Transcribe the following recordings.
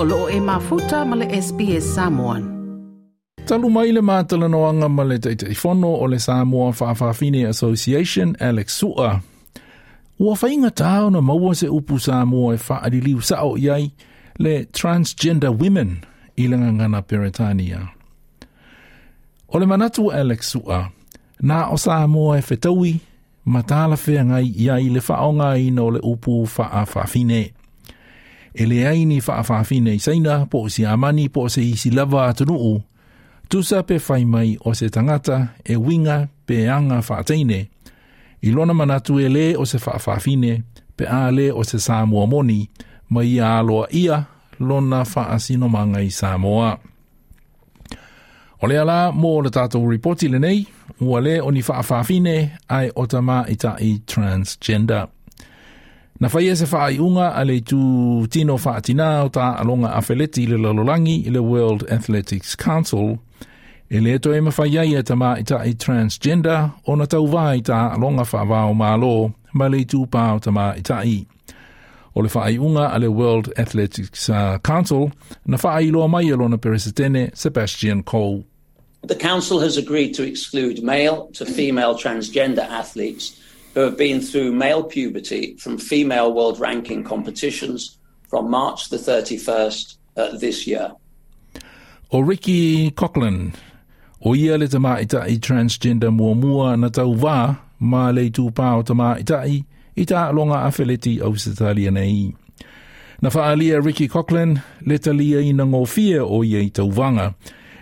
o loo e mafuta ma le SBS Samoan. Talu mai le mātala noanga ma le teitei whono o le Samoa Whaafawhine Association, Alex Sua. Ua whainga tāo na maua se upu Samoa e whaari liu sao iai le transgender women i langa ngana Peretania. O le manatu Alex Sua, nā o Samoa e whetaui, matala whea ngai iai le whaonga i no le upu Whaafawhine. E le aini whaafawhine i saina po si amani po se isi lava atunuu, tusa pe whai mai o se tangata e winga pe anga whaateine, i lona manatu e le o se whaafafine pe a le o se Samoa moni, mai a aloa ia lona whaasino manga i Samoa. O le ala mō le tātou reporti le nei, ua le o ni whaafafine ai o tama i ta i transgender. Na whaia se wha unga a le tu tino wha atina o ta alonga a wheleti le lalolangi i le World Athletics Council. E le to e mawhaia i tama i ta i transgender o na tau vai ta alonga wha wao malo ma le tu pao tama i ta i. O le wha unga a le World Athletics uh, Council na wha loa mai alona peresetene Sebastian Coe. The Council has agreed to exclude male to female transgender athletes who have been through male puberty from female world ranking competitions from March the 31st uh, this year. O Ricki Coughlan, o ia le tama ita i transgender mua mua na tau wā, ma le tū pāo tama ita i, i tā longa a wheleti au satalia nei. Na whaalia Ricki Coughlan, le talia i na ngōwhia o ia i tau wanga.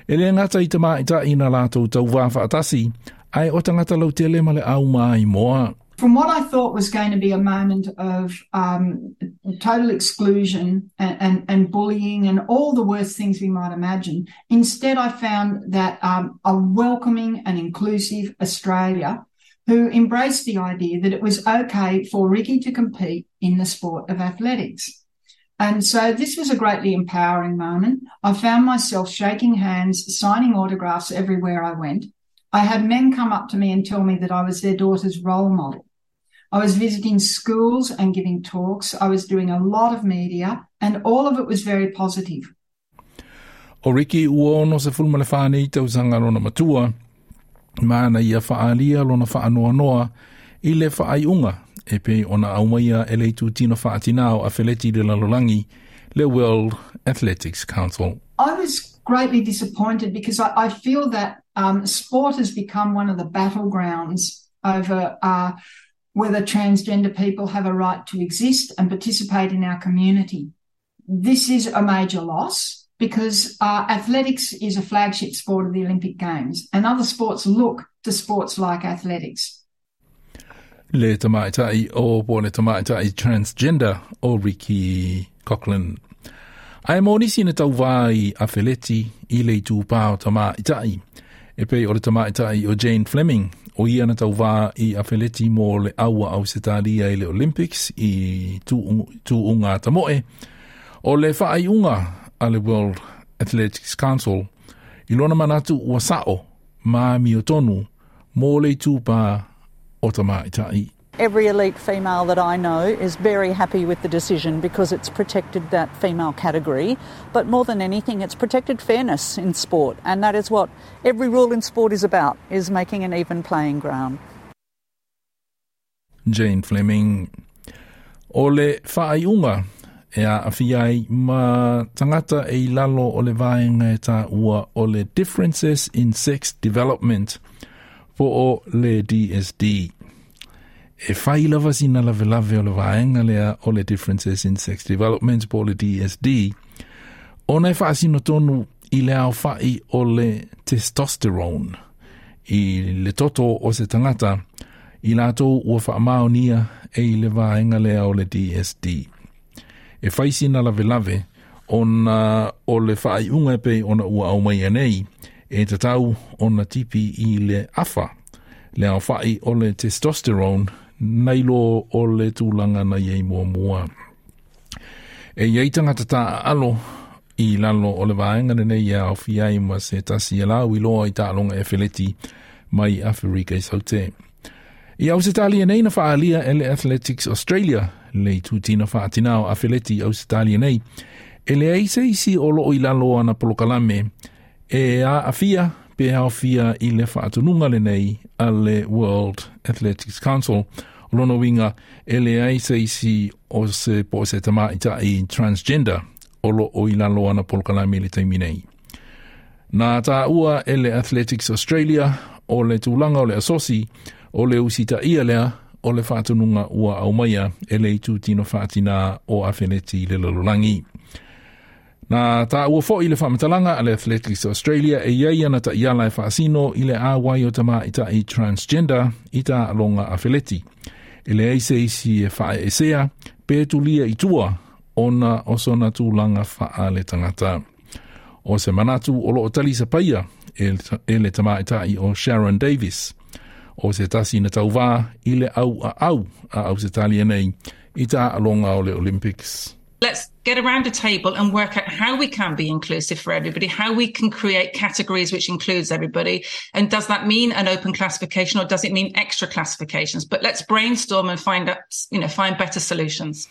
E le ngata i tama ita i na lātou tau wā whaatasi, ai o tangata lau te le au mai moa. From what I thought was going to be a moment of um, total exclusion and, and, and, bullying and all the worst things we might imagine, instead I found that um, a welcoming and inclusive Australia who embraced the idea that it was okay for Ricki to compete in the sport of athletics. And so this was a greatly empowering moment. I found myself shaking hands, signing autographs everywhere I went. I had men come up to me and tell me that I was their daughter's role model. I was visiting schools and giving talks. I was doing a lot of media, and all of it was very positive. O Riki ua ono se fulma le whāne i tau sanga lona matua, mana ia whaalia lona whaanoa noa i le whaaiunga e pe ona aumaia e le tu tino whaatinao a wheleti le lalolangi le World Athletics Council. I was greatly disappointed because I, I feel that um, sport has become one of the battlegrounds over uh, whether transgender people have a right to exist and participate in our community. This is a major loss because uh, athletics is a flagship sport of the Olympic Games, and other sports look to sports like athletics. Le tamaitai o pone tamaitai transgender o Ricki Coughlan. Ai moni sina tau a Feleti i le tu pao tamaitai. E pei o le tamaitai o Jane Flemming o ia na tau wā i a wheleti mō le aua au se i le Olympics i tū, tū unga tamoe. O le whaai unga a le World Athletics Council i lona manatu ua sao mā mi o tonu mō le tūpā o tamaitai. Every elite female that I know is very happy with the decision because it's protected that female category. But more than anything, it's protected fairness in sport, and that is what every rule in sport is about: is making an even playing ground. Jane Flemming. O le e a awhiai ma tangata e lalo o le vaenga e ua o le differences in sex development for o le DSD. E whai lava sina lave lave o le vaenga lea o le differences in sex development po le DSD, o nei whaasino tonu i le au whai o le testosterone. I le toto o se tangata i lato ua wha maonia e i le vaenga lea o le DSD. E whai sina lave lave o na o le whai unga pe o na ua au mai anei. E te tau o na tipi i le afa. Le au whai o le testosterone nailo o le tūlanga na iei mua mua. E iei tangata tā alo i lalo o le vaenga nei ia o fiai ma se tasi e lau i loa i tā longa e feleti mai Afrika i saute. I au se tālia nei na whaalia ele Athletics Australia le tūtina whaatinao a feleti au se tālia nei E le eise isi o loo i lalo ana polokalame, e a afia pe hao fia i le whaatununga le nei a le World Athletics Council, o lono winga e le aise o se po se tama i transgender, o lo o i lalo ana polokalame le taimi nei. Nā tā ua e le Athletics Australia o le tūlanga o le asosi o le usita ia lea o le whātununga ua au maia e le i tūtino whātina o awheneti le lalolangi. Nā tā ua fo i le whamatalanga a le Athletics Australia e iai ana ta iala e whaasino i le āwai o tama i ta i transgender i ta alonga a wheleti. E le eise isi e whae e sea, pētulia i tua ona o sona tūlanga wha le tangata. o se manatu o loo tali sa paia e, le tama i ta i o Sharon Davis. O se tasi na tauvā i le au a au a au se tali nei i ta alonga o le Olympics. Let's get around a table and work out how we can be inclusive for everybody, how we can create categories which includes everybody. And does that mean an open classification or does it mean extra classifications? But let's brainstorm and find out, you know, find better solutions.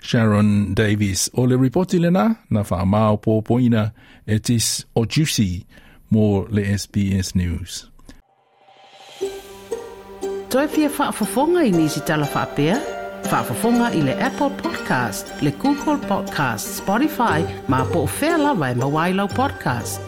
Sharon Davies, o le ripoti lena na whaamao pōpoina e tis o Juicy mō le SBS News. Toi fia whaafafonga i nisi tala whaapea? Whaafafonga i le Apple Podcast, le Google Podcast, Spotify, ma po fela vai lawa e mawailau podcast.